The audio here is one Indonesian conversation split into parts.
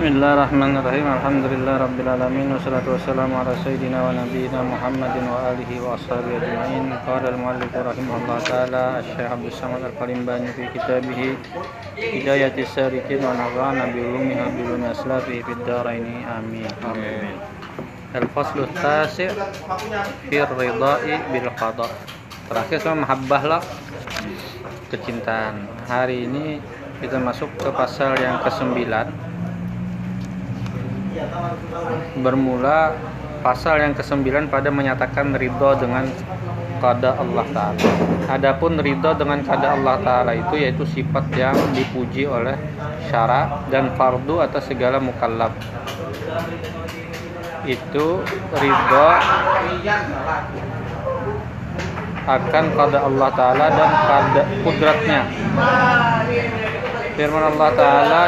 Bismillahirrahmanirrahim. Alhamdulillah rabbil alamin wassalatu wassalamu ala sayyidina wa nabiyyina Muhammadin wa alihi wa ashabihi ajma'in. Qala al-muallif rahimahullah taala Asy-Syaikh Abdul Samad Al-Qalimbani fi kitabih Hidayatis Sarikin wa nafa'ana bi ulumiha bi ulumi fid. Amin. Amin. Al-faslu tasi' fi ridai bil qada. Terakhir sama mahabbah lah kecintaan. Hari ini kita masuk ke pasal yang ke-9 bermula pasal yang ke-9 pada menyatakan ridho dengan kada Allah Ta'ala. Adapun ridho dengan kada Allah Ta'ala itu yaitu sifat yang dipuji oleh syara dan fardu atas segala mukallaf. Itu ridho akan kada Allah Ta'ala dan kada kudratnya. Firman Allah Ta'ala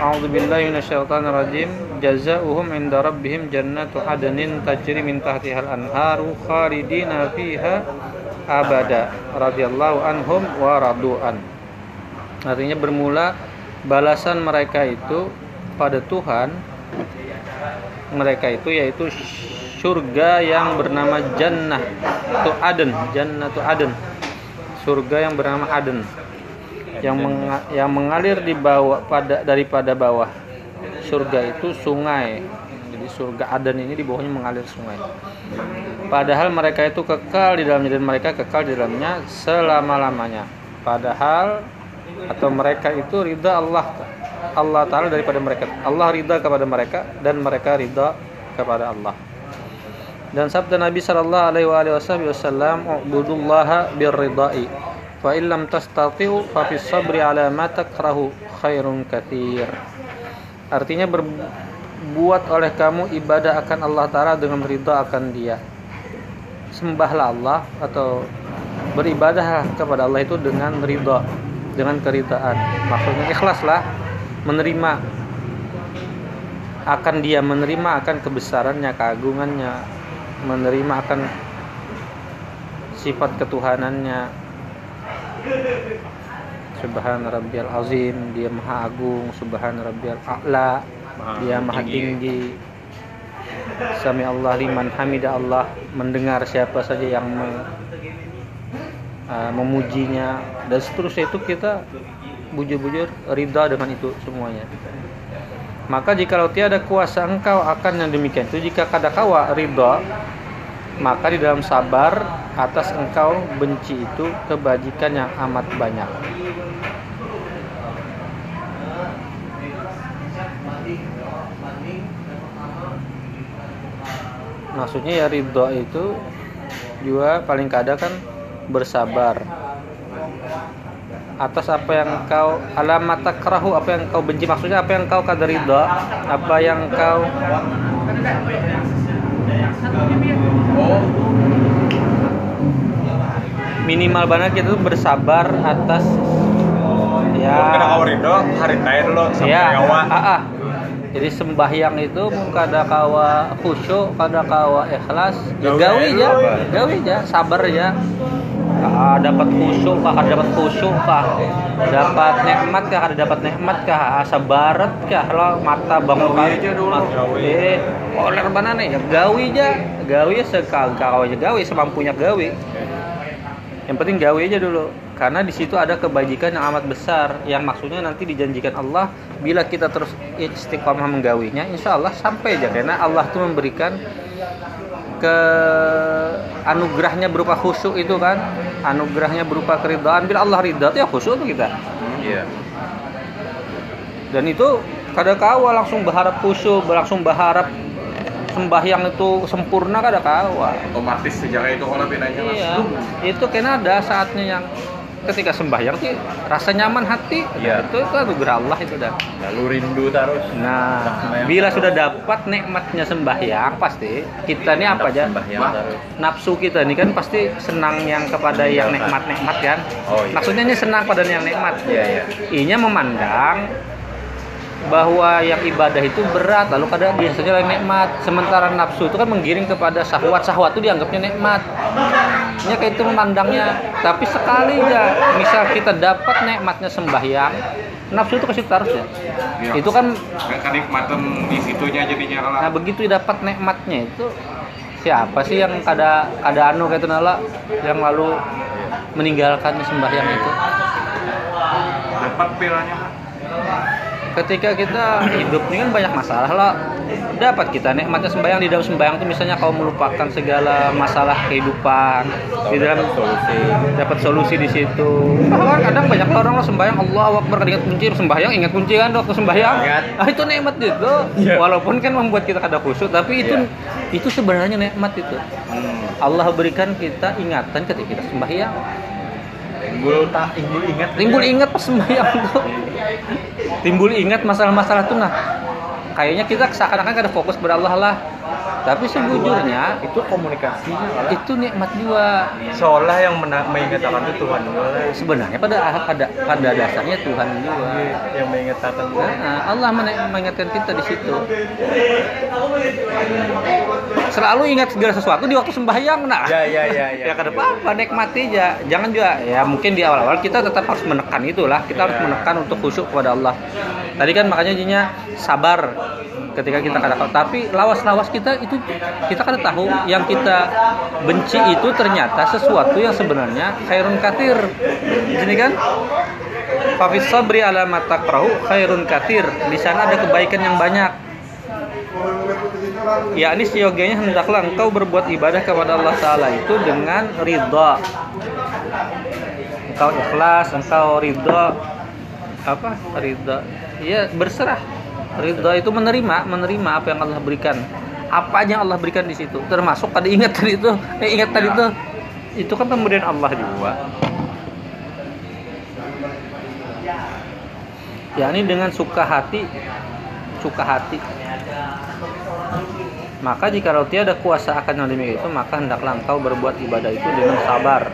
A'udzu billahi minasyaitonir rajim. Jazaohum 'inda rabbihim jannatu adnin tajri min tahtihal anharu khalidina fiha abada radhiyallahu anhum wa radu'an. Artinya bermula balasan mereka itu pada Tuhan mereka itu yaitu surga yang bernama Jannah itu Aden, Jannah itu Aden. Surga yang bernama Aden yang yang mengalir di bawah pada daripada bawah surga itu sungai. Jadi surga Aden ini di bawahnya mengalir sungai. Padahal mereka itu kekal di dalamnya dan mereka kekal di dalamnya selama lamanya padahal atau mereka itu ridha Allah Allah Taala daripada mereka. Allah ridha kepada mereka dan mereka ridha kepada Allah. Dan sabda Nabi Shallallahu Alaihi Wasallam, "Ubudullaha birridai." fa illam tastati'u fa fis sabri ala ma takrahu khairun katsir artinya berbuat oleh kamu ibadah akan Allah taala dengan ridha akan dia. Sembahlah Allah atau beribadah kepada Allah itu dengan ridha dengan keridaan maksudnya ikhlaslah menerima. Akan dia menerima akan kebesarannya keagungannya. Menerima akan sifat ketuhanannya Subhan rabbiyal azim, dia maha agung, subhan rabbiyal a'la, dia maha tinggi. Sami Allah liman hamida Allah mendengar siapa saja yang me, uh, memujinya dan seterusnya itu kita bujur-bujur ridha dengan itu semuanya. Maka jika tiada kuasa engkau akan yang demikian itu jika kada kawa ridha maka di dalam sabar atas engkau benci itu kebajikan yang amat banyak. Maksudnya ya ridho itu juga paling kada kan bersabar atas apa yang kau alamat takrahu apa yang kau benci maksudnya apa yang kau kada ridho apa yang kau minimal banget kita tuh bersabar atas ya. Kena hari tayar lo sampai ya, kawa ah, ah. jadi sembahyang itu kada kawa khusyuk kada kawa ikhlas. Ya gawi ya gawi ya sabar ya ah, dapat khusyuk kah kada dapat khusyuk kah? Dapat nikmat kah kada dapat nikmat kah? Asa barat kah? Lo mata bangun Gawi aja dulu. gawi. Eh oleh mana nih? Ya gawi aja. Gawi kau aja gawi semampunya gawi. Yang penting gawe aja dulu. Karena di situ ada kebajikan yang amat besar yang maksudnya nanti dijanjikan Allah bila kita terus istiqomah menggawinya insya Allah sampai aja. Karena Allah tuh memberikan ke anugerahnya berupa khusyuk itu kan? Anugerahnya berupa keridhaan. Bila Allah ridha tuh ya khusyuk tuh kita. Iya. Dan itu kada kawa langsung berharap khusyuk langsung berharap sembahyang itu sempurna kada kawa. Otomatis sejak itu kalau pinanya Iya, itu kena ada saatnya yang ketika sembahyang sih rasa nyaman hati. Iya. Itu itu anugerah Allah itu dah. lalu rindu terus Nah, bila terus. sudah dapat nikmatnya sembahyang pasti kita ini apa aja? Nafsu kita ini kan pasti senang yang kepada yang nikmat-nikmat kan. Oh, iya. Maksudnya ini senang pada yang nikmat. Iya, iya. Inya memandang bahwa yang ibadah itu berat lalu kadang biasanya nikmat sementara nafsu itu kan menggiring kepada syahwat syahwat itu dianggapnya nikmat ya kayak itu memandangnya tapi sekali ya misal kita dapat nikmatnya sembahyang nafsu itu kasih taruh ya Iya. itu kan kenikmatan di situnya jadinya lah. nah begitu dapat nikmatnya itu siapa sih yang kada kada anu kayak itu nala yang lalu meninggalkan sembahyang itu Dapat pilanya. Ketika kita hidup ini kan banyak masalah lah. Dapat kita nikmatnya sembahyang. Di dalam sembahyang itu misalnya kau melupakan segala masalah kehidupan. Di dalam solusi. Dapat solusi di situ. Bahkan kadang banyak orang lo sembahyang Allah Akbar ingat kunci. Sembahyang ingat kunci kan waktu sembahyang? Ah itu nikmat itu Iya. walaupun kan membuat kita kada khusyuk tapi itu Iya. itu sebenarnya nikmat itu. Hmm. Allah berikan kita ingatan ketika kita sembahyang Timbul tak timbul ingat. timbul ingat pas sembahyang tuh. Timbul ingat masalah-masalah tuh nah. Kayaknya kita seakan-akan kada fokus pada Allah lah tapi sejujurnya itu komunikasinya itu nikmat juga. Seolah yang mena- mengingatkan itu Tuhan sebenarnya pada pada pada dasarnya Tuhan juga. Yang mengingatkan Nah, Allah men- mengingatkan kita di situ. Selalu ingat segala sesuatu di waktu sembahyang nah. Ya ya ya ya. ya kada apa-apa nikmati aja. Jangan juga ya mungkin di awal-awal kita tetap harus menekan itulah. Kita harus Iya. menekan untuk khusyuk kepada Allah. Tadi kan makanya jadinya sabar ketika kita kada tapi lawas-lawas kita itu kita kada tahu yang kita benci itu ternyata sesuatu yang sebenarnya khairun katir sini kan? Fafis sabri ala matakrahu khairun katir di sana ada kebaikan yang banyak. Yakni seyogianya hendaklah engkau berbuat ibadah kepada Allah Ta'ala itu dengan ridha. Engkau ikhlas engkau ridha. Apa? Ridha. Ya berserah ridha itu menerima menerima apa yang Allah berikan. Apa aja yang Allah berikan di situ. Termasuk tadi ingat tadi itu eh, ingat tadi itu. Itu kan pemberian Allah juga. Yakni dengan suka hati suka hati. Maka jika tiada kuasa akan demikian itu maka hendaklah engkau berbuat ibadah itu dengan sabar.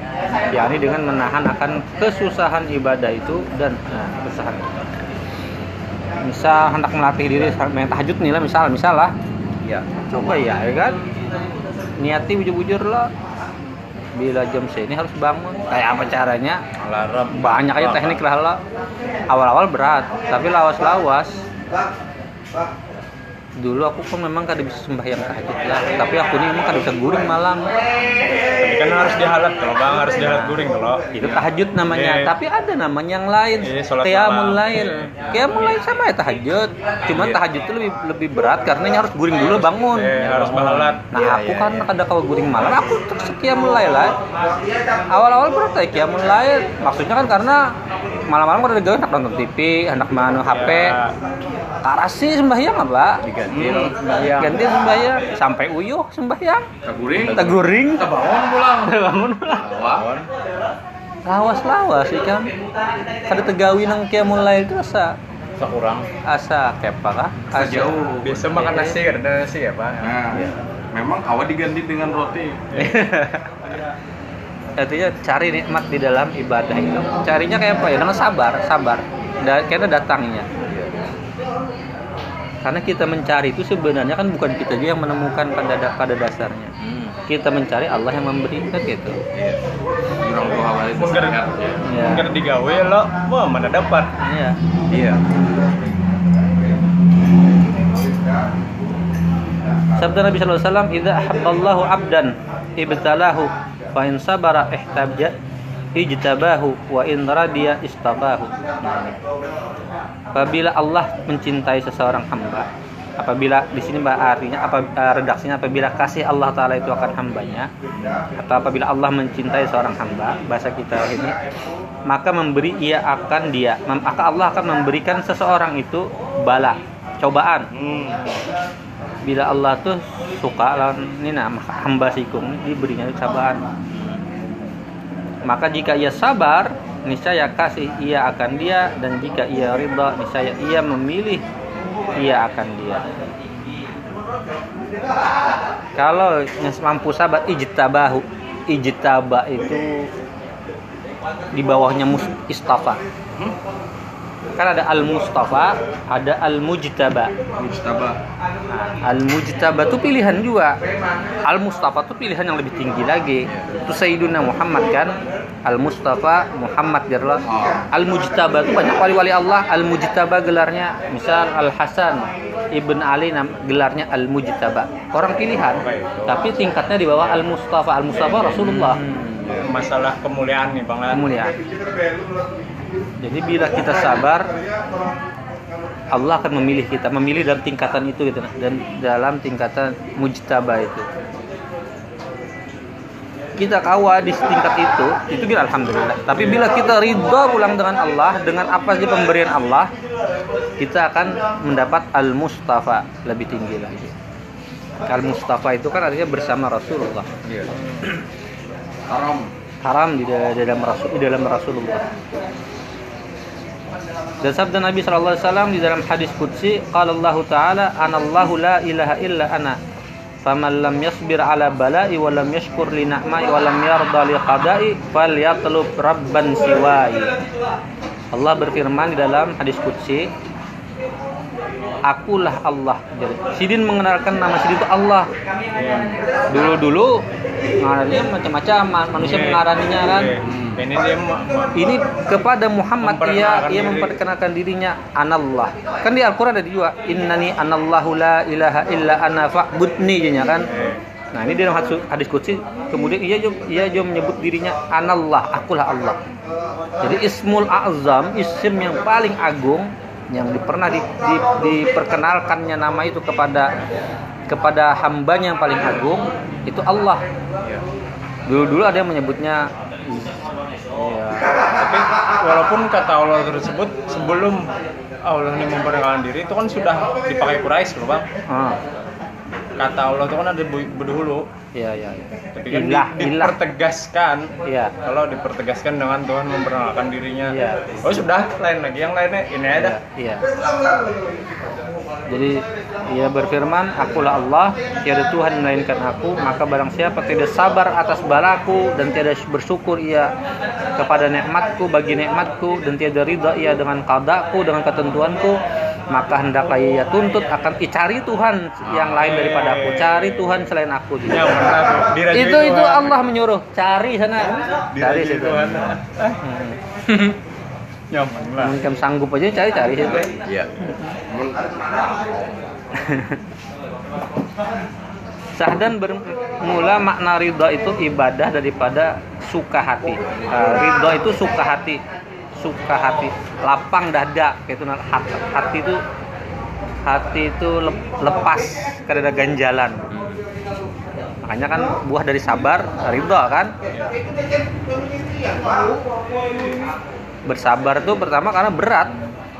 Yakni dengan menahan akan kesusahan ibadah itu dan nah, kesusahan misal hendak melatih diri main tahajud nih lah misal misal lah. Ya. coba ya ya kan? Niati bujur-bujur lah. Bila jam segini harus bangun. Kayak apa caranya? Alarm. banyak aja teknik lah lah. Awal-awal berat tapi lawas-lawas dulu aku kan memang kada bisa sembahyang tahajud lah tapi aku ini memang kada bisa guring malam Tapi kan harus dihalat kalau bang harus dihalat guring kalau. itu tahajud namanya Iya. tapi ada namanya yang lain Iya, qiyamul malam. lail Iya. qiyamul lail sama ya tahajud cuman Iya. tahajud itu lebih lebih berat karena harus guring dulu bangun Eh, harus bahalat. Nah Iya, aku iya, kan iya. ada kalau guring malam aku terus qiyamul lail lah. Awal-awal berat ya qiyamul lail. Maksudnya kan karena malam-malam udah gawe anak nonton TV, anak manu HP. Ya. Karasi sembahyang apa? Diganti loh sembahyang. Ganti sembahyang sampai uyuh sembahyang. Taguring. Taguring, bangun pulang. bangun pulang. Lawan. Lawas-lawas sih kan. Kada tegawi nang qiyamul lail itu asa Sekurang. asa kepa kah? Asa Jauh. Biasa makan Iya. nasi ada nasi ya pak. Nah, memang awal diganti dengan roti. Artinya cari nikmat di dalam ibadah itu. Carinya kayak apa ya? Dengan sabar, sabar. Da, karena datangnya. Karena kita mencari itu sebenarnya kan bukan kita juga yang menemukan pada da- pada dasarnya. Hmm. Kita mencari Allah yang memberi kan gitu. Iya. Orang tua awal itu Mungkin. Ya. mungkin digawe lo, wah mana dapat. Iya. Iya. Sabda Nabi sallallahu alaihi wasallam, "Idza ahabballahu 'abdan ibtalahu fa in sabara ihtabja ijtabahu wa in radiya istabahu." Apabila Allah mencintai seseorang hamba, apabila di sini artinya apa eh, redaksinya apabila kasih Allah taala itu akan hambanya atau apabila Allah mencintai seorang hamba bahasa kita ini maka memberi ia akan dia maka Allah akan memberikan seseorang itu bala cobaan Hmm. bila Allah tuh suka lawan ini nah hamba sikung diberinya cobaan maka jika ia sabar niscaya kasih ia akan dia dan jika ia ridha niscaya ia memilih ia akan dia. Kalau yang mampu sabar ijtabahu. Ijtaba itu di bawahnya mus istafa kan ada al mustafa ada al mujtaba. Mujtaba. Nah, al mujtaba itu pilihan juga. Al mustafa itu pilihan yang lebih tinggi lagi. Itu sayyiduna muhammad kan? Al mustafa muhammad jarlah al mujtaba itu banyak wali-wali Allah. Al mujtaba gelarnya misal al hasan ibn ali nam- gelarnya al mujtaba orang pilihan tapi tingkatnya di bawah al mustafa al mustafa rasulullah masalah kemuliaan nih bang. Kemuliaan. Jadi bila kita sabar, Allah akan memilih kita, memilih dalam tingkatan itu gitu, dan dalam tingkatan mujtaba itu. Kita kawa di tingkat itu, itu bila alhamdulillah. Tapi bila kita ridho pulang dengan Allah, dengan apa saja pemberian Allah, kita akan mendapat al-mustafa lebih tinggi lagi. Al-mustafa itu kan artinya bersama Rasulullah Iya. Haram. haram di da- dalam rasul di dalam Rasulullah. Dan sabda Nabi sallallahu alaihi wasallam di dalam hadis qudsi, qala Allah taala, "Anallahu la ilaha illa ana." Faman lam yasbir ala bala'i wa lam yashkur li na'mai wa lam yarda li qada'i falyatlub rabban siwai. Allah berfirman di dalam hadis qudsi, Akulah Allah. Jadi, Sidin mengenalkan nama Sidin itu Allah. Dulu-dulu ngaraninya macam-macam, ma- manusia mengaraninya kan. Oke. Ini dia ma- Ini kepada Muhammad ia Memperkenalkan ia diri. memperkenalkan dirinya anallah. Kan di Al-Qur'an ada juga innani anallahu la ilaha illa ana fa'budni jadinya kan. Nah, ini dalam hadis, hadis qudsi kemudian ia juga, ia juga menyebut dirinya anallah, akulah Allah. Jadi ismul azam, isim yang paling agung yang di- pernah di, di- diperkenalkannya nama itu kepada kepada hambanya yang paling agung itu Allah. Dulu-dulu ada yang menyebutnya ya, Tapi walaupun kata Allah tersebut sebelum Allah ini memperkenalkan diri itu kan sudah dipakai Quraisy loh bang. ah, Kata Allah itu kan ada berdahulu. Ya ya ya. Tapi kan di- Ilah, ilah. dipertegaskan. Iya. Kalau dipertegaskan dengan Tuhan memperkenalkan dirinya. Iya. Oh sudah lain lagi yang lainnya ini ada. Iya. Jadi ia berfirman, Akulah Allah, tiada Tuhan melainkan aku, maka barang siapa tidak sabar atas balaku dan tidak bersyukur ia kepada nikmatku bagi nikmatku dan tiada ridha ia dengan qadaku dengan ketentuanku, maka hendaklah ia tuntut akan "Ih, cari Tuhan yang lain daripada aku, cari Tuhan selain aku. Gitu. Tuh dirajui Itu itu Tuhan. Allah menyuruh, cari sana, cari situ. Hmm. Nyaman lah. Mungkin sanggup aja cari cari situ. Iya. Sahdan bermula makna ridha itu ibadah daripada suka hati. Uh, ridha itu suka hati, suka hati, lapang dada, gitu. nah, Hati, hati itu hati itu lep- lepas karena ganjalan. Makanya kan buah dari sabar, ridha kan. Bersabar itu pertama karena berat.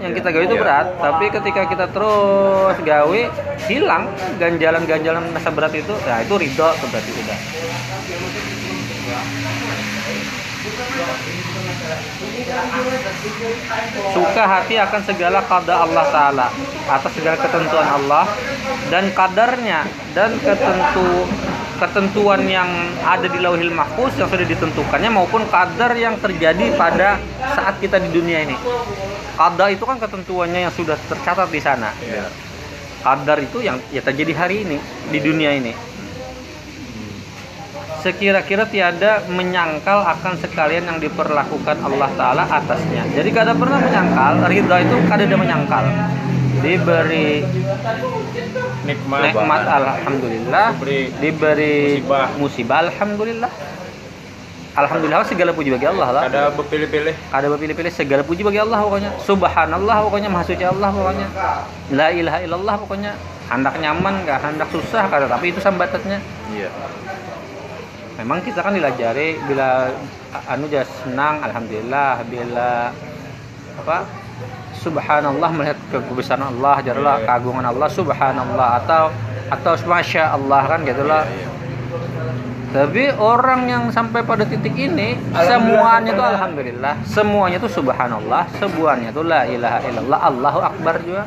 Yang kita gawe itu berat, tapi ketika kita terus gawe hilang ganjalan-ganjalan rasa berat itu, ya itu ridho tuh berarti udah. Suka hati akan segala kada Allah Ta'ala Atas segala ketentuan Allah Dan kadarnya Dan ketentu ketentuan yang ada di lauhil mahfuz yang sudah ditentukannya maupun kadar yang terjadi pada saat kita di dunia ini. Kadar itu kan ketentuannya yang sudah tercatat di sana. Kadar itu yang ya terjadi hari ini di dunia ini. Sekira-kira tiada menyangkal akan sekalian yang diperlakukan Allah Ta'ala atasnya. Jadi kada pernah menyangkal, ridha itu kada ada menyangkal. Diberi Nikmat. nikmat alhamdulillah Diberi diberi musibah. musibah alhamdulillah alhamdulillah segala puji bagi Allah lah Ada berpilih-pilih. ada berpilih-pilih segala puji bagi Allah pokoknya subhanallah pokoknya maha suci Allah pokoknya la ilaha illallah pokoknya hendak nyaman gak hendak susah kata tapi itu sambatannya Iya. memang kita kan dilajari bila anu jas senang alhamdulillah bila apa subhanallah melihat kebesaran Allah jadilah keagungan Allah subhanallah atau atau masya Allah kan gitulah tapi orang yang sampai pada titik ini semuanya itu alhamdulillah. Semuanya itu subhanallah semuanya itu la ilaha illallah Allahu akbar juga.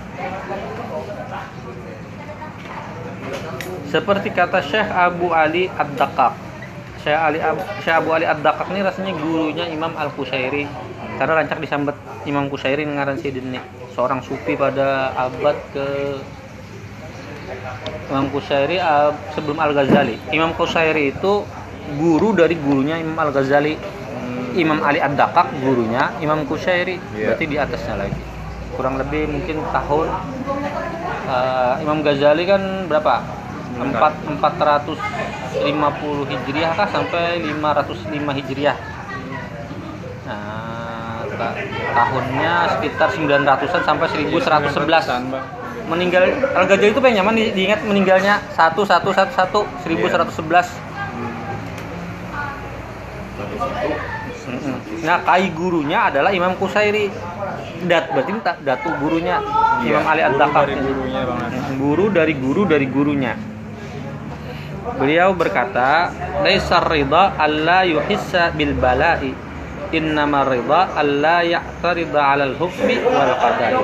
Seperti kata Syekh Abu Ali Ad-Dakak Syekh Ali Syekh Abu Ali Ad-Dakak ini rasanya gurunya Imam Al-Qushairi karena rancak disambat Imam Kusairi ngaran sidin nih seorang sufi pada abad ke Imam Kusairi ab- sebelum Al Ghazali Imam Kusairi itu guru dari gurunya Imam Al Ghazali Imam Ali Ad-Dakak gurunya Imam Kusairi. Iya. berarti di atasnya lagi. Kurang lebih mungkin tahun eh, Imam Ghazali kan berapa? 4 450 Hijriah kah? Sampai 505 Hijriah. Nah, ta- tahunnya sekitar 900-an sampai 1111. Bang. Meninggal Al Ghazali itu pengen nyaman di- diingat meninggalnya 1111 1111. Mm-mm. Nah, kai gurunya adalah Imam Kusairi. Dat berarti ini tak- datu gurunya Imam Ali Iya, Guru Ad-Dakak. dari gurunya Bang. Guru dari guru dari gurunya. Beliau berkata, "Laisar ridha alla yuhissa bil bala'i, innama ridha alla ya'tarida 'alal hukmi wal qadari."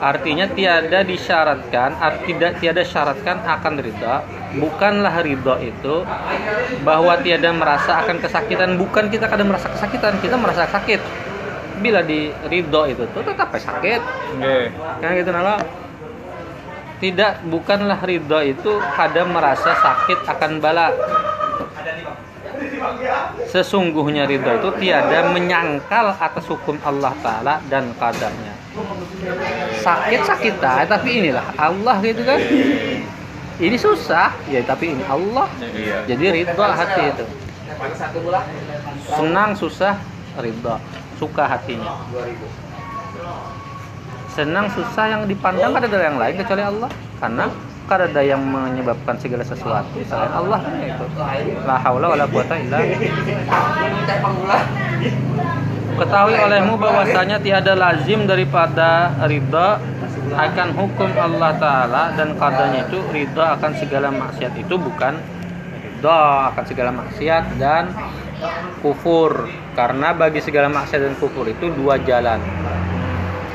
Artinya tiada disyaratkan, art- tidak tiada syaratkan akan ridha, bukanlah ridha itu bahwa tiada merasa akan kesakitan, bukan kita kadang merasa kesakitan, kita merasa sakit. Bila di ridho itu tuh tetap sakit, Nggih. kan gitu nala tidak bukanlah ridho itu kadang merasa sakit akan bala sesungguhnya ridho itu tiada menyangkal atas hukum Allah Ta'ala dan kadarnya sakit sakit dah, tapi inilah Allah gitu kan? Ini susah ya tapi ini Allah. Iya. jadi ridho hati itu. Senang susah ridho suka hatinya. Senang susah yang dipandang ada dari yang lain kecuali Allah. Karena kada ada yang menyebabkan segala sesuatu selain Allah kan itu. La haula wala quwata illa ketahui olehmu bahwasanya tiada lazim daripada ridha akan hukum Allah Ta'ala dan kadarnya itu ridha akan segala maksiat itu bukan ridha akan segala maksiat dan kufur. Karena bagi segala maksiat dan kufur itu dua jalan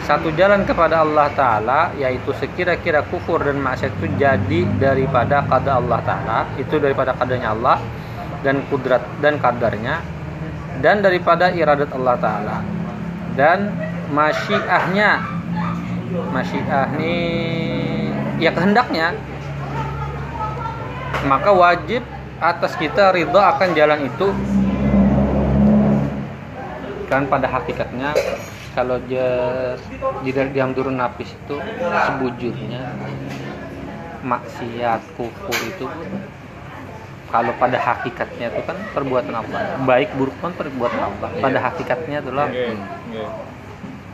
satu jalan kepada Allah Ta'ala yaitu sekira-kira kufur dan maksiat itu jadi daripada kada Allah Ta'ala itu daripada kadarnya Allah dan kudrat dan kadarnya dan daripada iradat Allah Ta'ala. Dan masyiahnya masyiah ini ya kehendaknya maka wajib atas kita ridha akan jalan itu kan pada hakikatnya kalau dia di diam turun napis itu sebujurnya maksiat kufur itu kalau pada hakikatnya itu kan perbuatan Allah baik buruk pun perbuatan Allah pada hakikatnya itulah Nggih. Nggih.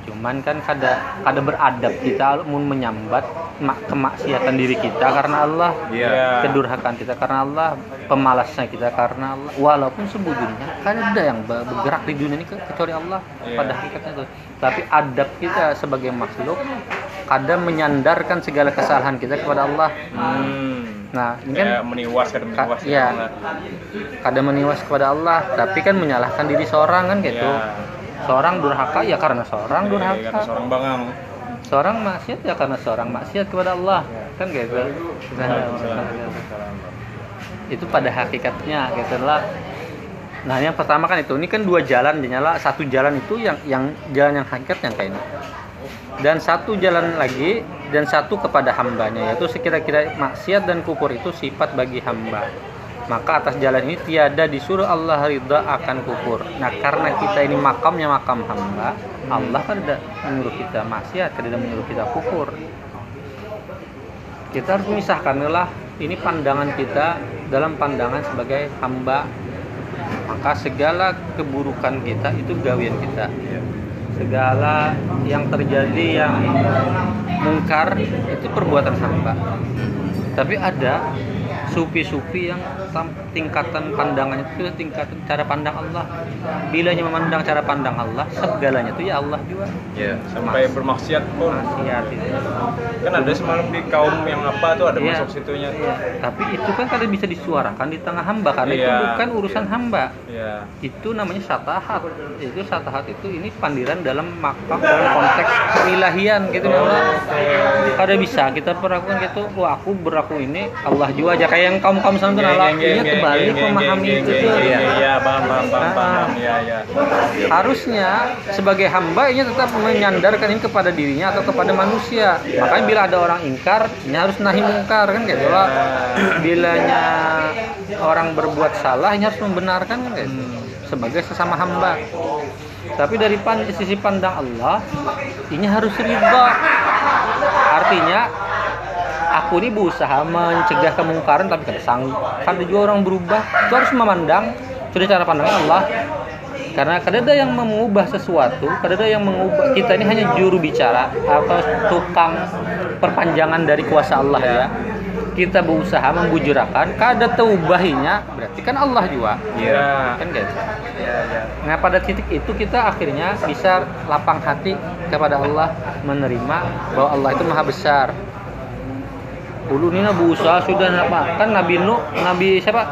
Cuman kan kada kada beradab kita mau menyambat mak- kemaksiatan diri kita karena Allah Iya. kedurhakaan kita karena Allah pemalasnya kita karena Allah walaupun sebujurnya kan ada yang be- bergerak di dunia ini ke- kecuali Allah Iya. pada hakikatnya itu tapi adab kita sebagai makhluk kadang menyandarkan segala kesalahan kita kepada Allah Hmm. nah ini kan Kayak meniwas kan Ka- meniwas. iya. kadang meniwas kepada Allah tapi kan menyalahkan diri seorang kan gitu Iya. Seorang durhaka ya karena seorang Iya, durhaka. kata seorang bangang. seorang maksiat ya karena seorang maksiat kepada Allah. Kan gitu. Nah, itu pada hakikatnya gitu lah. Nah yang pertama kan itu. Ini kan dua jalan nyala. Satu jalan itu yang yang jalan yang hakikat yang kayak ini dan satu jalan lagi dan satu kepada hambanya. Yaitu sekira-kira maksiat dan kufur itu sifat bagi hamba maka atas jalan ini tiada disuruh Allah ridha akan kufur nah karena kita ini makamnya makam hamba Allah kan tidak menyuruh kita maksiat tidak menyuruh kita kufur kita harus memisahkan lah ini pandangan kita dalam pandangan sebagai hamba. Maka segala keburukan kita itu gawian kita. Segala yang terjadi yang mungkar itu perbuatan hamba. Tapi ada sufi-sufi yang tingkatan pandangannya itu tingkatan cara pandang Allah bilanya memandang cara pandang Allah segalanya itu ya Allah juga Iya. Sampai bermaksiat pun. maksiat itu kan ada semalam di kaum yang apa tuh ada Iya. masuk situnya Iya. Tapi itu kan kada bisa disuarakan di tengah hamba karena itu Iya. bukan urusan hamba. Iya. Itu namanya satahat. Itu satahat itu ini pandiran dalam makam dalam konteks keilahian gitu ya Allah. Kada bisa kita perlakukan gitu. Wah aku berlaku ini Allah juga aja kayak yang kaum kaum sana tuh. Iya terbalik memahami itu tuh. Iya, iya, paham, paham, paham, Ah. paham. Iya, iya. harusnya sebagai hamba ini tetap menyandarkan ini kepada dirinya atau kepada manusia makanya bila ada orang ingkar ini harus nahi mungkar kan kayak gitu lah bilanya orang berbuat salah ini harus membenarkan kan kayak gitu. sebagai sesama hamba tapi dari pan- sisi pandang Allah ini harus ridha artinya aku ini berusaha mencegah kemungkaran tapi kada sanggup ada juga orang berubah itu harus memandang sudah cara pandangnya Allah karena kadang ada yang mengubah sesuatu kadang ada yang mengubah kita ini hanya juru bicara atau tukang perpanjangan dari kuasa Allah ya kita berusaha membujurakan kada teubahinya berarti kan Allah juga Iya. kan gitu Iya, iya. Nah pada titik itu kita akhirnya bisa lapang hati kepada Allah menerima bahwa Allah itu maha besar. Ulu ini Nabi Musa sudah apa? Kan Nabi Nuh, Nabi siapa?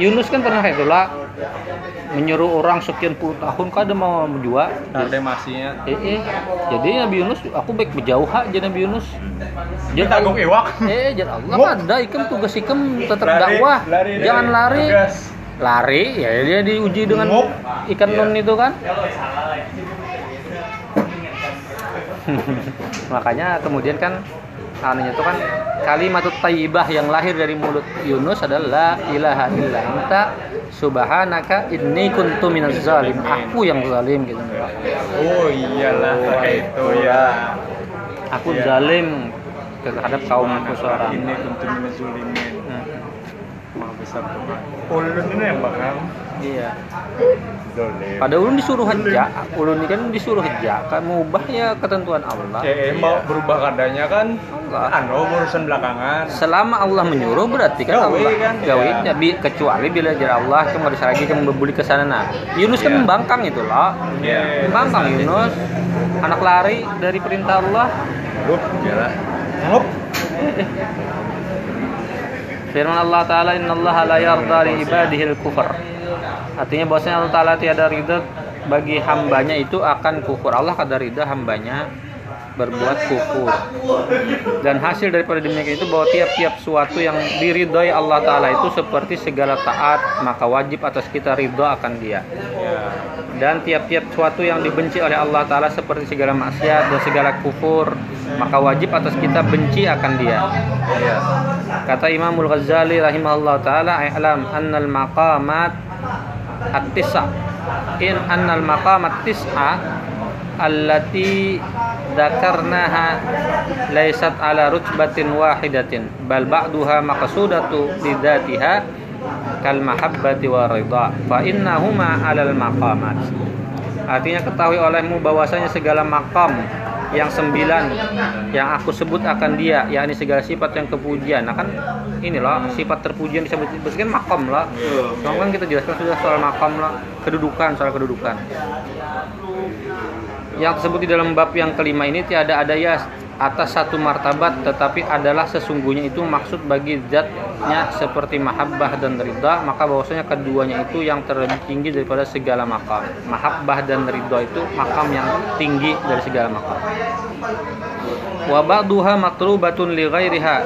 Yunus kan pernah kayak itulah menyuruh orang sekian puluh tahun kada mau menjual. Ada masihnya. Eh, eh. jadi Nabi Yunus aku baik berjauh aja Nabi Yunus. Kita gok iwak. Eh, jadi Allah Ngop. ada ikem tugas ikem tetap Lari, dakwah. lari, lari. Jangan lari. Tugas. Lari ya dia diuji dengan Ngop. ikan Iya. nun itu kan. Makanya kemudian kan anunya itu kan kalimat thayyibah yang lahir dari mulut Yunus adalah la ilaha illa anta subhanaka inni kuntu minaz zalim. Aku yang zalim gitu. Oh iyalah itu ya. Aku Iya. zalim terhadap kaumku seorang. Ini kuntu minazulimin. Hmm. Maha besar Tuhan. Ulun ini yang bakal Iya. Pada ulun disuruh hajja, ulun ini kan disuruh hajja, kan mengubah ya ketentuan Allah. Eh, mau berubah keadaannya kan Allah. anu urusan belakangan. Selama Allah menyuruh berarti kan Gawe Allah kan, gawe ya. ya. bi- kecuali bila jar Allah kembali lagi ke membeli ke sana nah. Yunus kan Iya. membangkang itu loh. Iya. Membangkang Yunus. Anak lari dari perintah Allah. Ngup, iyalah. Ngup. Firman Allah Ta'ala Inna Allah la yarda li ibadihil kufur Artinya bahwasanya Allah Ta'ala tiada ridha bagi hambanya itu akan kufur. Allah kada ridha hambanya berbuat kufur. Dan hasil daripada demikian itu bahwa tiap-tiap suatu yang diridhoi Allah Ta'ala itu seperti segala taat maka wajib atas kita ridha akan dia. Dan tiap-tiap suatu yang dibenci oleh Allah Ta'ala seperti segala maksiat dan segala kufur maka wajib atas kita benci akan dia. Kata Imamul Ghazali rahimahullah taala i'lam annal maqamat at-tis'a. In annal maqamat tis'a allati dzakarnaha laysat ala rutbatin wahidatin bal ba'duha maqsudatu lidzatiha kal mahabbati wa ridha fa innahuma 'alal maqamat. Artinya ketahui olehmu bahwasanya segala makam yang sembilan yang aku sebut akan dia yakni segala sifat yang kepujian. Nah kan ini loh sifat terpujian disebut disebutkan makam lah. Nah, kan kita jelaskan sudah soal makam lah kedudukan soal kedudukan. Yang tersebut di dalam bab yang kelima ini tiada ada ya atas satu martabat tetapi adalah sesungguhnya itu maksud bagi zatnya seperti mahabbah dan ridha maka bahwasanya keduanya itu yang terlebih tinggi daripada segala makam. Mahabbah dan ridha itu makam yang tinggi dari segala makam. Wa ba'duha matlubatun li ghairiha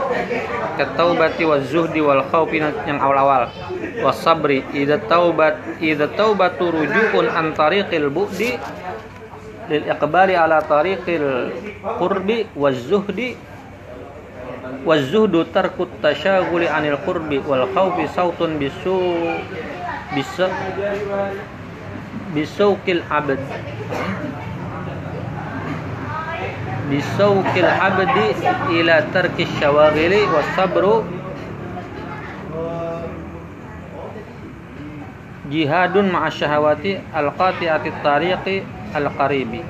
kataubati wa zuhdi wal khawfi yang awal-awal. Was sabri idza taubat idza taubatu rujuun an tariqil bu'di lil iqbali ala tariqil qurbi waz zuhdi waz zuhdu tarkut tasyaghuli anil qurbi wal khawfi sautun bisu bisa bisaukil abd bisaukil abdi ila tarki syawaghili was sabru jihadun ma'a syahawati al-qati'ati tariqi al-qaribi.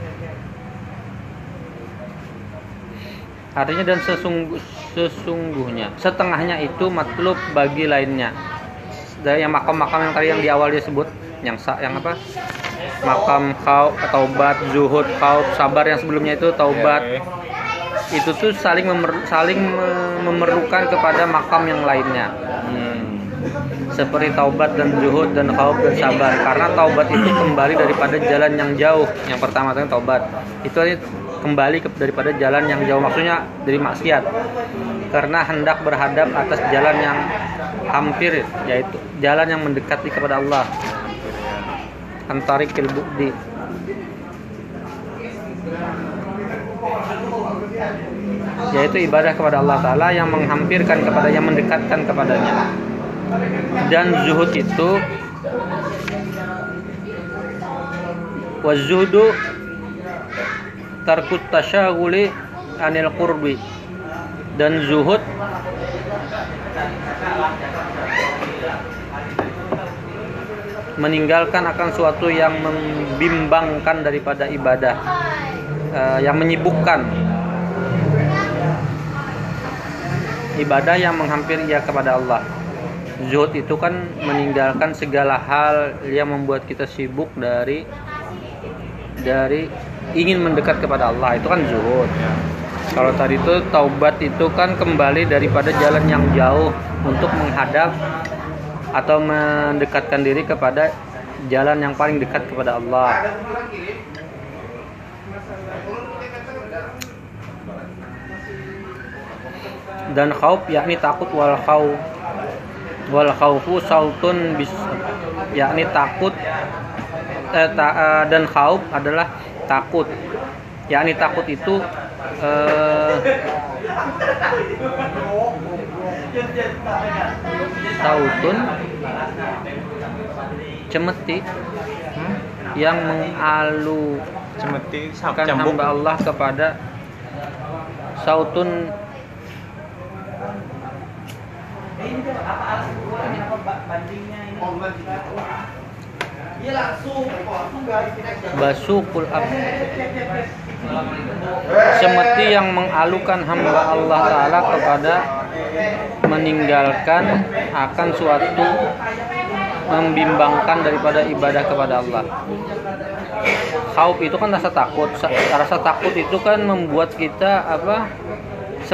Artinya dan sesungguh, sesungguhnya. Setengahnya itu matlub bagi lainnya. Dari yang makam-makam yang tadi yang di awal disebut yang sa, yang apa? Makam kau taubat zuhud kau sabar yang sebelumnya itu taubat. Itu tuh saling memer- saling me- memerlukan kepada makam yang lainnya. Hmm. Seperti taubat dan zuhud dan khauf dan sabar. Karena taubat itu kembali daripada jalan yang jauh. Yang pertama tadi taubat. Itu kembali ke, daripada jalan yang jauh. Maksudnya dari maksiat. Karena hendak berhadap atas jalan yang hampir yaitu jalan yang mendekati kepada Allah. Antarikil bukdi yaitu ibadah kepada Allah Ta'ala yang menghampirkan kepada yang mendekatkan kepadanya dan zuhud itu wazuhdu tarkut tasyaguli anil qurbi. Dan zuhud meninggalkan akan suatu yang membimbangkan daripada ibadah eh, yang menyibukkan. Ibadah yang menghampiri ia kepada Allah zuhud itu kan meninggalkan segala hal. Yang membuat kita sibuk dari dari ingin mendekat kepada Allah. Itu kan zuhud kalau tadi itu taubat itu kan kembali daripada jalan yang jauh untuk menghadap atau mendekatkan diri kepada jalan yang paling dekat kepada Allah. Dan khauf yakni takut wal khauf wal khaufu sautun bis yakni takut eh, ta- eh, dan khauf adalah takut. Yakni takut itu eh, sautun cemeti yang mengalu Cemeti hamba Allah kepada sautun basukul ab semeti yang mengalukan hamba Allah Ta'ala kepada meninggalkan akan suatu membimbangkan daripada ibadah kepada Allah? Khauf itu kan rasa takut. Sa- rasa takut itu kan membuat kita apa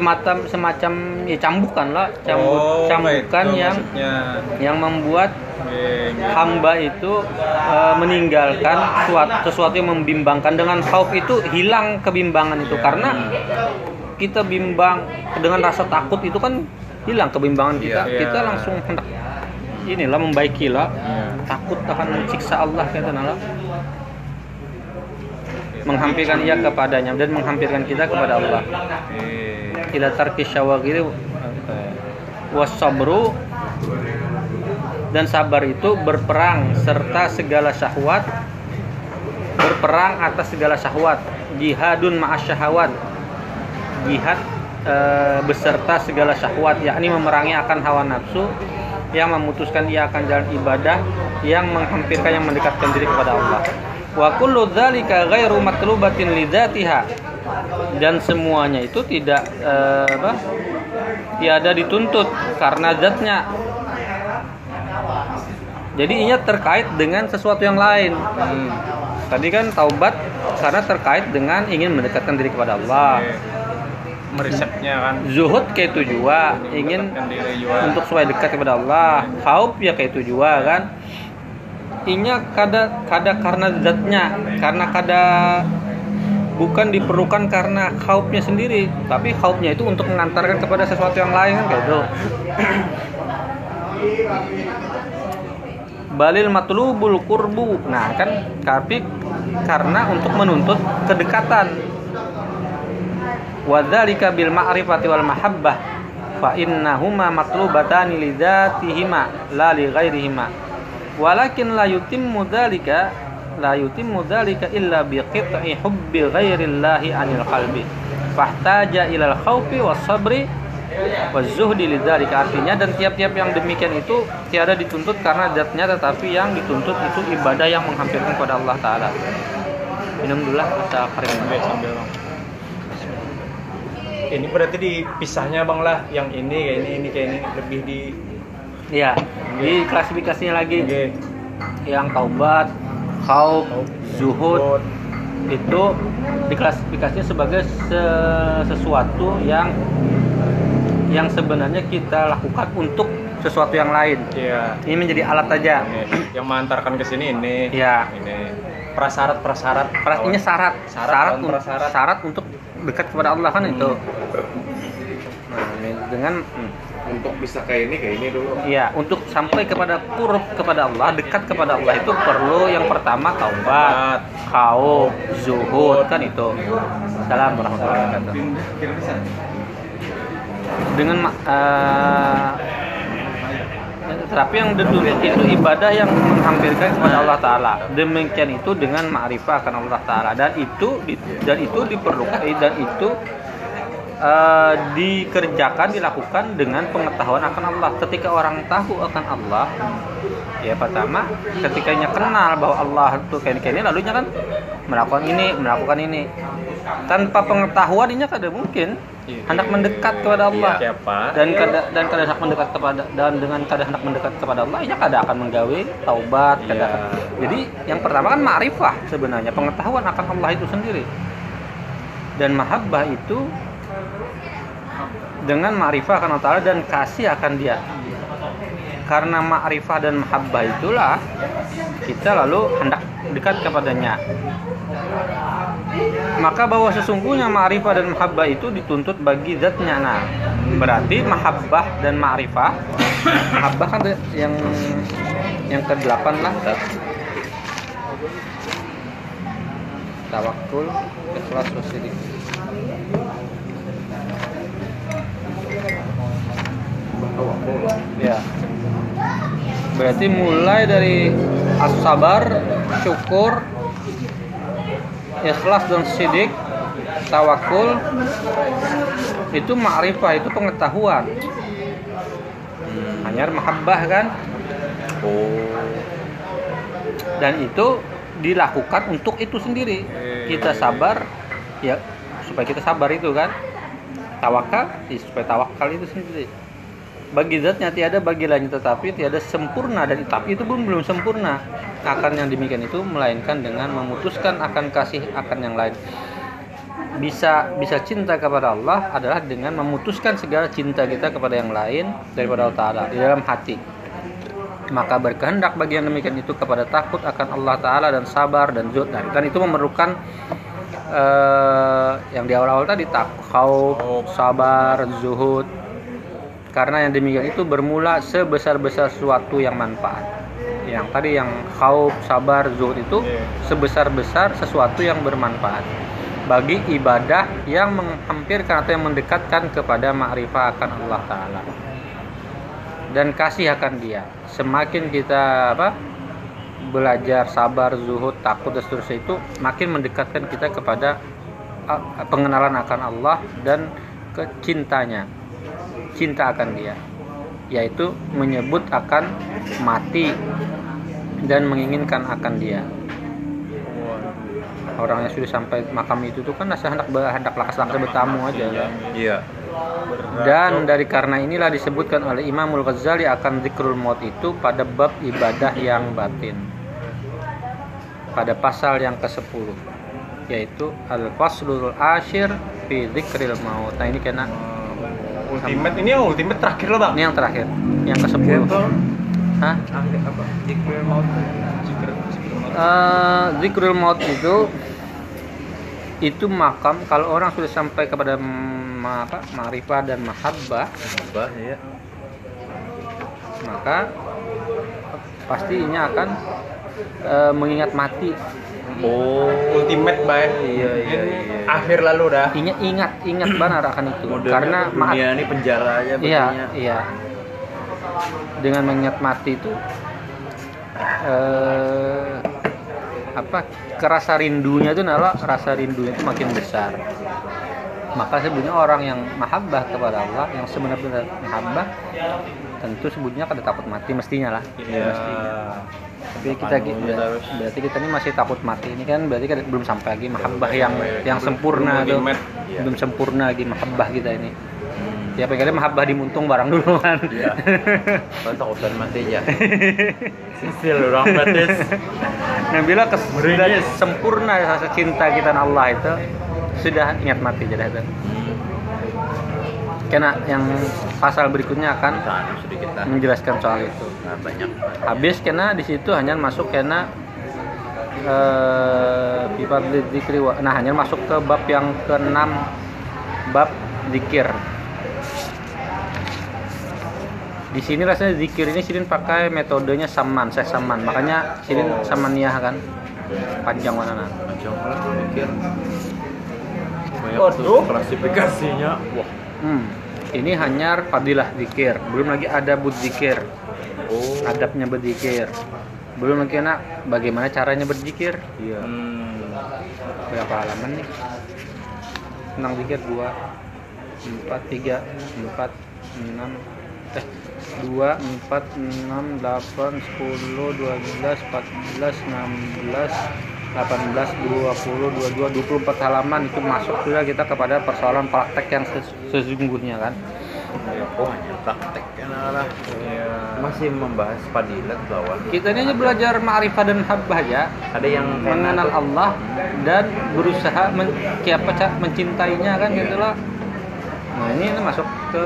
semacam semacam ya cambukan lah cambuk Oh, cambukan itu yang maksudnya. yang membuat Oke, gitu. hamba itu eh, meninggalkan suatu, sesuatu yang membimbangkan dengan khauf itu hilang kebimbangan itu Iya. karena kita bimbang dengan rasa takut itu kan hilang kebimbangan kita Iya. kita langsung hendak inilah membaiki lah Iya. takut akan siksa Allah kata nala menghampirkan ia kepadanya dan menghampirkan kita kepada Allah. Ila tarki syawagiri wasabru dan sabar itu berperang serta segala syahwat berperang atas segala syahwat jihadun ma'as syahwat jihad e, beserta segala syahwat yakni memerangi akan hawa nafsu yang memutuskan ia akan jalan ibadah yang menghampirkan yang mendekatkan diri kepada Allah wa kullu dzalika ghairu matlubatin lidzatiha dan semuanya itu tidak eh, apa tiada dituntut karena zatnya. Jadi ini terkait dengan sesuatu yang lain. Hmm. tadi kan taubat karena terkait dengan ingin mendekatkan diri kepada Allah. Oke. Merisetnya kan. zuhud kayak itu juga. ingin untuk supaya dekat kepada Allah. Khauf ya kayak itu juga kan inya kada kada karena zatnya karena kada bukan diperlukan karena khaufnya sendiri tapi khaufnya itu untuk mengantarkan kepada sesuatu yang lain kan kayak itu balil matlubul kurbu nah kan tapi karena untuk menuntut kedekatan. Wadzalika bil ma'rifati wal mahabbah fa innahuma matlubatani li dzatihima la li ghairihima walakin la yutimmu dzalika la yutimmu dzalika illa bi qit'i hubbi ghairillahi anil qalbi. Fahtaja ilal khaufi was sabri was zuhdi lidzalika artinya dan tiap-tiap yang demikian itu tiada dituntut karena zatnya tetapi yang dituntut itu ibadah yang menghampirkan kepada Allah taala. Minum dulu lah kering. Oke, sambil. Ini berarti dipisahnya bang lah, yang ini kayak ini, ini kayak ini. Lebih di. Iya, di klasifikasinya lagi Oke. yang taubat, khauf, zuhud, itu diklasifikasinya sebagai se- sesuatu yang yang sebenarnya kita lakukan untuk sesuatu yang lain. Iya. Ini menjadi alat aja. Ini, yang mengantarkan ke sini ini. Iya. Ini prasyarat prasyarat. Artinya syarat, Syarat syarat, un- prasyarat. syarat untuk dekat kepada Allah kan itu. Nah, ini dengan hmm, Untuk bisa kayak ini kayak ini dulu. Iya, untuk sampai kepada kurub kepada Allah, dekat kepada Allah itu perlu yang pertama taubat, khauf, zuhud kan itu. Salam warahmatullahi wabarakatuh. Dengan ma- eh, tapi yang ditulis itu ibadah yang menghampirkan kepada Allah Taala. Demikian itu dengan ma'rifah akan Allah Taala dan itu dan itu diperlukan dan itu eh, dikerjakan dilakukan dengan pengetahuan akan Allah. Ketika orang tahu akan Allah, ya pertama ketikanya kenal bahwa Allah itu kayak ini lalunya kan melakukan ini, melakukan ini. Tanpa pengetahuan ini kada mungkin Iya. hendak mendekat kepada Allah Iya, siapa? dan kada dan kada hendak mendekat kepada dan dengan kada hendak mendekat kepada Allah ia kada akan menggawe taubat kada Iya. akan- jadi yang pertama kan ma'rifah sebenarnya pengetahuan akan Allah itu sendiri dan mahabbah itu dengan ma'rifah akan Allah Ta'ala dan kasih akan dia. Karena ma'rifah dan mahabbah itulah kita lalu hendak dekat kepadanya. Maka bahwa sesungguhnya ma'rifah dan mahabbah itu dituntut bagi zatnya. Nah berarti mahabbah dan ma'rifah mahabbah kan yang yang ke delapan lah tawakul ikhlas wasidik ya. Berarti mulai dari as-sabar syukur ikhlas dan sidik tawakul itu ma'rifah itu pengetahuan. Hanya mahabbah kan? Dan itu dilakukan untuk itu sendiri. Kita sabar ya supaya kita sabar itu kan. Tawakal ya, supaya tawakal itu sendiri bagi zatnya tiada bagi lain tetapi tiada sempurna. Dan tapi itu pun belum sempurna. Akan yang demikian itu melainkan dengan memutuskan akan kasih akan yang lain. Bisa bisa cinta kepada Allah adalah dengan memutuskan segala cinta kita kepada yang lain daripada Allah Taala di dalam hati. Maka berkehendak bagi yang demikian itu kepada takut akan Allah Taala dan sabar dan zuhud Nah, dan itu memerlukan eh, yang di awal-awal tadi takut sabar zuhud karena yang demikian itu bermula sebesar-besar sesuatu yang manfaat. Yang tadi yang khauf sabar zuhud itu Iya. sebesar-besar sesuatu yang bermanfaat bagi ibadah yang menghampirkan atau yang mendekatkan kepada ma'rifah akan Allah taala. Dan kasih akan dia. Semakin kita apa belajar sabar zuhud takut dan seterusnya itu makin mendekatkan kita kepada pengenalan akan Allah dan kecintanya cinta akan dia yaitu menyebut akan mati dan menginginkan akan dia. Orang yang sudah sampai makam itu tuh kan nasa hendak hendak lakas lakas bertamu aja. Kan? Iya. dan dari karena inilah disebutkan oleh Imamul Ghazali akan zikrul maut itu pada bab ibadah yang batin. Pada pasal yang ke-10 yaitu al-faslul asyir fi zikril maut. Nah ini kena ultimate. Ini yang ultimate terakhir loh bang. Ini yang terakhir. Yang ke-10 Hah? apa? Jikril maut. Eh, zikrul maut itu itu makam kalau orang sudah sampai kepada ma- apa ma'rifah dan mahabbah Apa ya? maka pasti ini akan eh, mengingat mati oh. Ultimate baik Iya, iya, iya. akhir lalu dah. Ingat ingat ingat benar akan itu. Modelnya karena ma- dunia ini penjara aja iya betulnya. iya. Dengan mengingat mati itu eh, apa kerasa rindunya itu nala rasa rindunya itu makin besar maka sebenarnya orang yang mahabbah kepada Allah yang sebenarnya mahabbah tentu sebutnya kada takut mati mestinya lah iya tapi kita harus. berarti kita ini masih takut mati ini kan berarti kan belum sampai lagi mahabbah yang yang sempurna tuh. Iya. belum sempurna lagi mahabbah kita ini Hmm. ya pengennya mahabbah dimuntung barang dulu kan Iya. Takutan mati aja. Sisil orang batis. nah bila kes sempurna rasa cinta kita Allah itu sudah ingat mati jadi itu. Karena yang pasal berikutnya akan lah. menjelaskan soal itu. Nah, banyak. habis karena di situ hanya masuk karena eh dzikri wa- nah hanya masuk ke bab yang keenam bab zikir di sini rasanya zikir ini Sirin pakai metodenya saman saya saman. Makanya Sirin samaniyah kan? Panjang mana Macam lah Waduh. klasifikasinya. Wah. hmm. ini hanya fadilah zikir belum lagi ada bud zikir Oh. adabnya berzikir belum lagi nak bagaimana caranya berzikir Iya. Hmm. berapa halaman nih tentang zikir dua empat tiga empat enam eh dua empat enam delapan sepuluh dua belas empat belas enam belas delapan belas dua puluh dua dua dua puluh empat halaman itu masuk sudah kita kepada persoalan praktek yang ses- sesungguhnya kan Oh, hanya praktek lah. Masih membahas fadilat lawan. kita ini aja belajar ma'rifah dan habbah ya Ada yang mengenal. Allah dan berusaha men, apa mencintainya kan gitu loh. Nah ini, ini masuk ke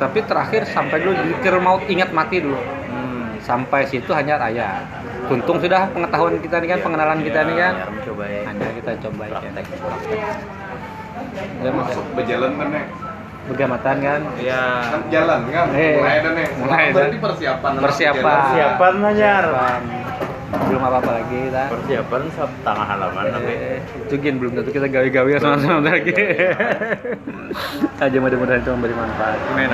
tapi terakhir sampai dulu zikir maut ingat mati dulu. Sampai situ hanya ayat. Untung sudah pengetahuan kita ini kan, pengenalan kita ini kan. Ya, ya. Hanya kita coba ya. Praktek. Ya, Mas. berjalan kan nek Begamatan kan. Ya. kan jalan kan Eh, mulai ada nek mulai ada. berarti persiapan Persiapan. Persiapan aja. Persiapan. Belum apa-apa lagi kita. Persiapan sab tengah halaman tapi Eh, itu gin belum tentu kita gawe-gawe sama-sama lagi. Aja mudah-mudahan itu memberi manfaat. Amin.